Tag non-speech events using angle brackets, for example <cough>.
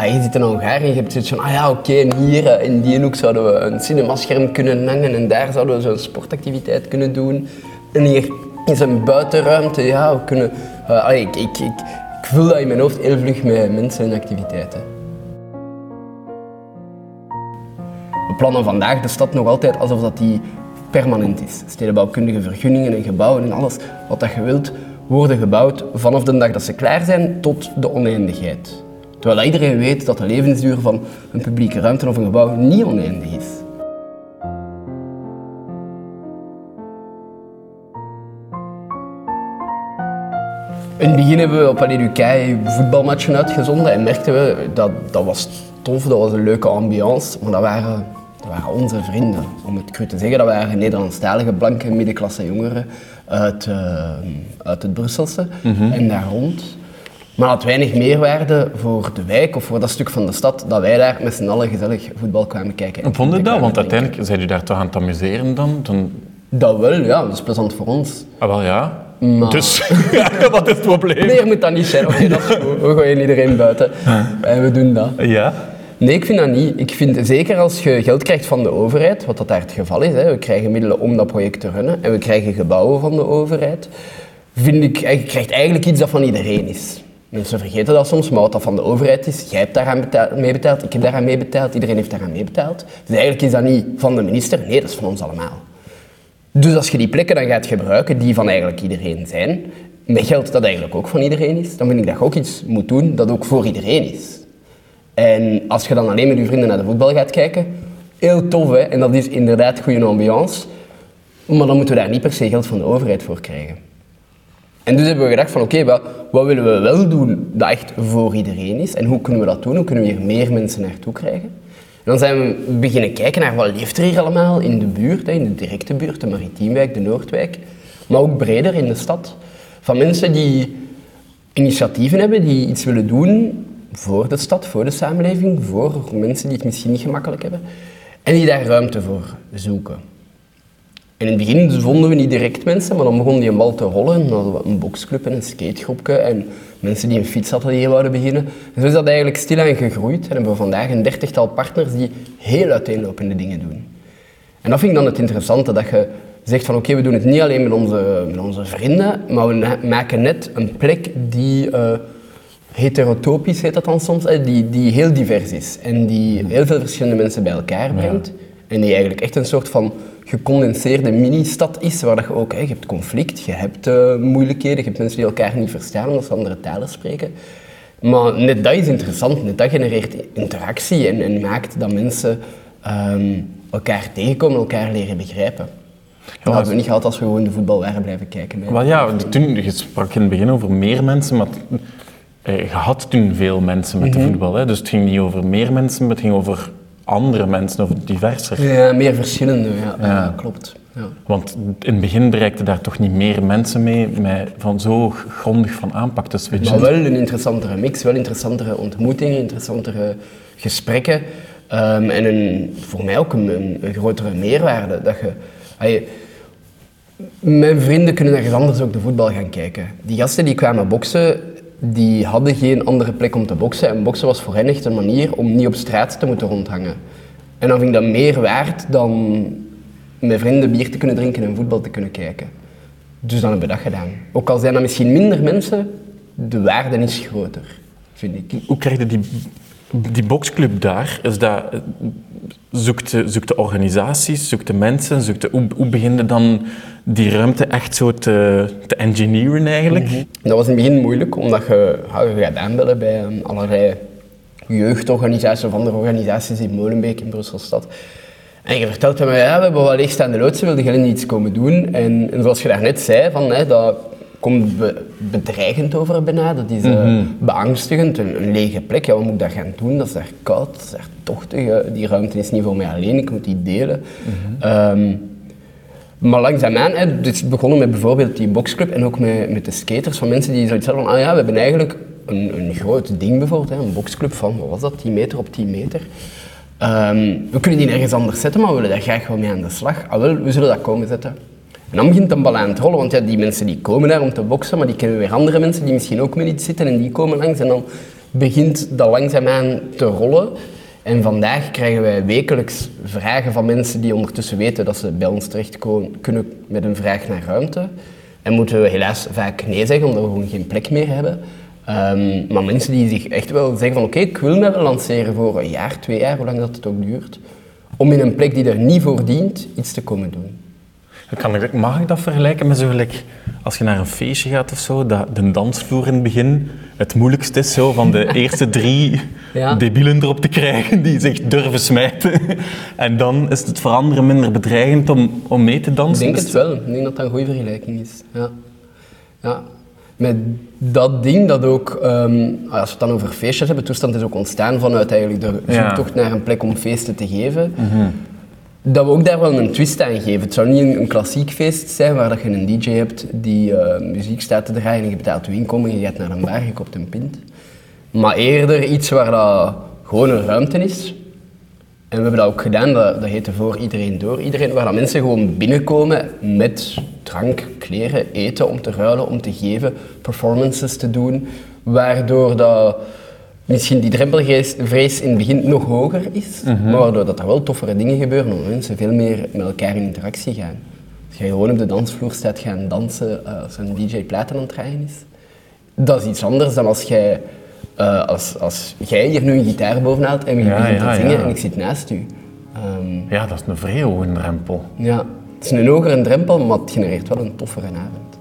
ah, je zit in Hongarije je hebt zoiets van, ah ja, oké, en hier eh, in die hoek zouden we een cinemascherm kunnen hangen en daar zouden we zo'n sportactiviteit kunnen doen. En hier is een buitenruimte, ja, we kunnen... eh, allee, ik, ik, ik, ik vul dat in mijn hoofd heel vlug met mensen en activiteiten. We plannen vandaag de stad nog altijd alsof dat die permanent is. Stedenbouwkundige vergunningen en gebouwen en alles wat dat je wilt, worden gebouwd vanaf de dag dat ze klaar zijn tot de oneindigheid. Terwijl iedereen weet dat de levensduur van een publieke ruimte of een gebouw niet oneindig is. In het begin hebben we op Aleducaille voetbalmatchen uitgezonden en merkten we dat dat was tof, dat was een leuke ambiance, maar dat waren, dat waren onze vrienden. Om het cru te zeggen, dat waren Nederlandstalige blanke middenklasse jongeren uit, eh, uit het Brusselse en daar rond. Maar had weinig meerwaarde voor de wijk of voor dat stuk van de stad dat wij daar met z'n allen gezellig voetbal kwamen kijken. en Vond je dat? Want uiteindelijk zijn jullie daar toch aan het amuseren dan? dan... Dat wel, ja, dat is plezant voor ons. Ah, wel ja. Maar- Dus, ja, <laughs> wat is het probleem? Meer moet dat niet zijn, oké, dat is <laughs> goed. We gooien iedereen buiten en we doen dat. Ja? Nee, ik vind dat niet. Ik vind zeker als je geld krijgt van de overheid, wat dat daar het geval is, hè, we krijgen middelen om dat project te runnen en we krijgen gebouwen van de overheid, vind ik, eh, je krijgt eigenlijk iets dat van iedereen is. Mensen vergeten dat soms, maar wat dat van de overheid is, jij hebt daaraan betaald, mee betaald, ik heb daaraan mee betaald, iedereen heeft daaraan mee betaald. Dus eigenlijk is dat niet van de minister, nee, dat is van ons allemaal. Dus als je die plekken dan gaat gebruiken die van eigenlijk iedereen zijn, met geld dat eigenlijk ook van iedereen is, dan vind ik dat je ook iets moet doen dat ook voor iedereen is. En als je dan alleen met je vrienden naar de voetbal gaat kijken, heel tof hè, en dat is inderdaad goede ambiance, maar dan moeten we daar niet per se geld van de overheid voor krijgen. En dus hebben we gedacht van oké, wat, willen we wel doen dat echt voor iedereen is en hoe kunnen we dat doen, hoe kunnen we hier meer mensen naartoe krijgen. En dan zijn we beginnen kijken naar wat leeft er hier allemaal in de buurt, in de directe buurt, de Maritiemwijk, de Noordwijk, maar ook breder in de stad. Van mensen die initiatieven hebben, die iets willen doen voor de stad, voor de samenleving, voor mensen die het misschien niet gemakkelijk hebben, en die daar ruimte voor zoeken. En in het begin vonden we niet direct mensen, maar dan begon die een bal te rollen. Dan hadden we een boxclub en een skategroepje en mensen die een fietsatelier wouden beginnen. En zo is dat eigenlijk stilaan gegroeid en hebben we vandaag een dertigtal partners die heel uiteenlopende dingen doen. En dat vind ik dan het interessante, dat je zegt van oké, we doen het niet alleen met onze, met onze vrienden, maar we maken net een plek die eh, heterotopisch heet dat dan soms, hè, die, die heel divers is en die heel veel verschillende mensen bij elkaar brengt. En die eigenlijk echt een soort van gecondenseerde mini-stad is, waar dat je ook, hè, je hebt conflict, je hebt eh, moeilijkheden, je hebt mensen die elkaar niet verstaan omdat ze andere talen spreken. Maar net dat is interessant, net dat genereert interactie en, en maakt dat mensen ehm, elkaar tegenkomen, elkaar leren begrijpen. dat hadden we niet gehad als we gewoon de voetbal waren blijven kijken. hè. Wel ja, toen, je sprak in het begin over meer mensen, maar eh, je had toen veel mensen met Mhm. de voetbal. Hè? Dus het ging niet over meer mensen, maar het ging over andere mensen, over diverser. Ja, meer verschillende, ja, Ja. klopt. Ja. Want in het begin bereikten daar toch niet meer mensen mee met van zo grondig van aanpak te switchen. Maar wel een interessantere mix, wel interessantere ontmoetingen, interessantere gesprekken. ehm, en een, voor mij ook een, een, een grotere meerwaarde. Dat je, allee, mijn vrienden kunnen ergens anders ook de voetbal gaan kijken. Die gasten die kwamen boksen, die hadden geen andere plek om te boksen. En boksen was voor hen echt een manier om niet op straat te moeten rondhangen. En dan vind ik dat meer waard dan met vrienden bier te kunnen drinken en voetbal te kunnen kijken. Dus dan hebben we dat gedaan. Ook al zijn er misschien minder mensen, de waarde is groter, vind ik. Hoe krijg je die, die boxclub daar? Is dat, zoekt, de, organisaties, zoekt de mensen, hoe, hoe begin je dan die ruimte echt zo te, te engineeren eigenlijk? Dat was in het begin moeilijk, omdat je, ja, je gaat aanbellen bij um, allerlei jeugdorganisaties of andere organisaties in Molenbeek in Brusselstad. En je vertelt hem, ja, we hebben wat leegstaande loodsen, wilde jij niet iets komen doen? En, en zoals je daarnet zei, van, hè, dat komt be- bedreigend over bijna, dat is eh, beangstigend, een, een lege plek. Ja, wat moet ik daar gaan doen? Dat is daar koud, dat is daar tochtig, die ruimte is niet voor mij alleen, ik moet die delen. Ehm, maar langzaamaan, hè, het is begonnen met bijvoorbeeld die boxclub en ook met, met de skaters, van mensen die zoiets hadden van, ah ja, we hebben eigenlijk een, een groot ding bijvoorbeeld, hè, een boxclub van, wat was dat, 10 meter op 10 meter. Ehm, we kunnen die nergens anders zetten, maar we willen daar graag wel mee aan de slag. Ah wel, we zullen dat komen zetten. En dan begint een bal aan het rollen, want ja, die mensen die komen daar om te boksen, maar die kennen weer andere mensen die misschien ook met iets zitten en die komen langs. En dan begint dat langzaamaan te rollen. En vandaag krijgen wij wekelijks vragen van mensen die ondertussen weten dat ze bij ons terecht kunnen met een vraag naar ruimte. En moeten we helaas vaak nee zeggen, omdat we gewoon geen plek meer hebben. Ehm, maar mensen die zich echt wel zeggen van oké, ik wil me wel lanceren voor een jaar, twee jaar, hoe lang dat het ook duurt, om in een plek die er niet voor dient, iets te komen doen. Kan ik, mag ik dat vergelijken met zo gelijk, als je naar een feestje gaat of zo, dat de dansvloer in het begin het moeilijkste is zo van de <laughs> eerste drie ja. debielen erop te krijgen die zich durven smijten. en dan is het voor anderen minder bedreigend om, om mee te dansen. Ik denk het wel. Ik denk dat dat een goede vergelijking is. Ja. Ja. Met dat ding dat ook, um, als we het dan over feestjes hebben, toestand is ook ontstaan vanuit eigenlijk de zoektocht naar een plek om feesten te geven. Mhm dat we ook daar wel een twist aan geven. Het zou niet een, klassiek feest zijn waar dat je een DJ hebt die uh, muziek staat te draaien en je betaalt je inkomen en je gaat naar een bar, je koopt een pint. Maar eerder iets waar dat gewoon een ruimte is. En we hebben dat ook gedaan, dat, dat heette voor iedereen door iedereen, waar dat mensen gewoon binnenkomen met drank, kleren, eten om te ruilen, om te geven, performances te doen, waardoor dat misschien die drempelvrees in het begin nog hoger is, mhm. maar waardoor dat er wel toffere dingen gebeuren, omdat mensen veel meer met elkaar in interactie gaan. Als je gewoon op de dansvloer staat gaan dansen uh, als een DJ platen aan het draaien is, dat is iets anders dan als jij, uh, als, als jij hier nu een gitaar bovenhaalt en je ja, begint te zingen en ik zit naast u. Um, ja, dat is een vrij hoge drempel. Ja, het is een hogere drempel, maar het genereert wel een toffere avond.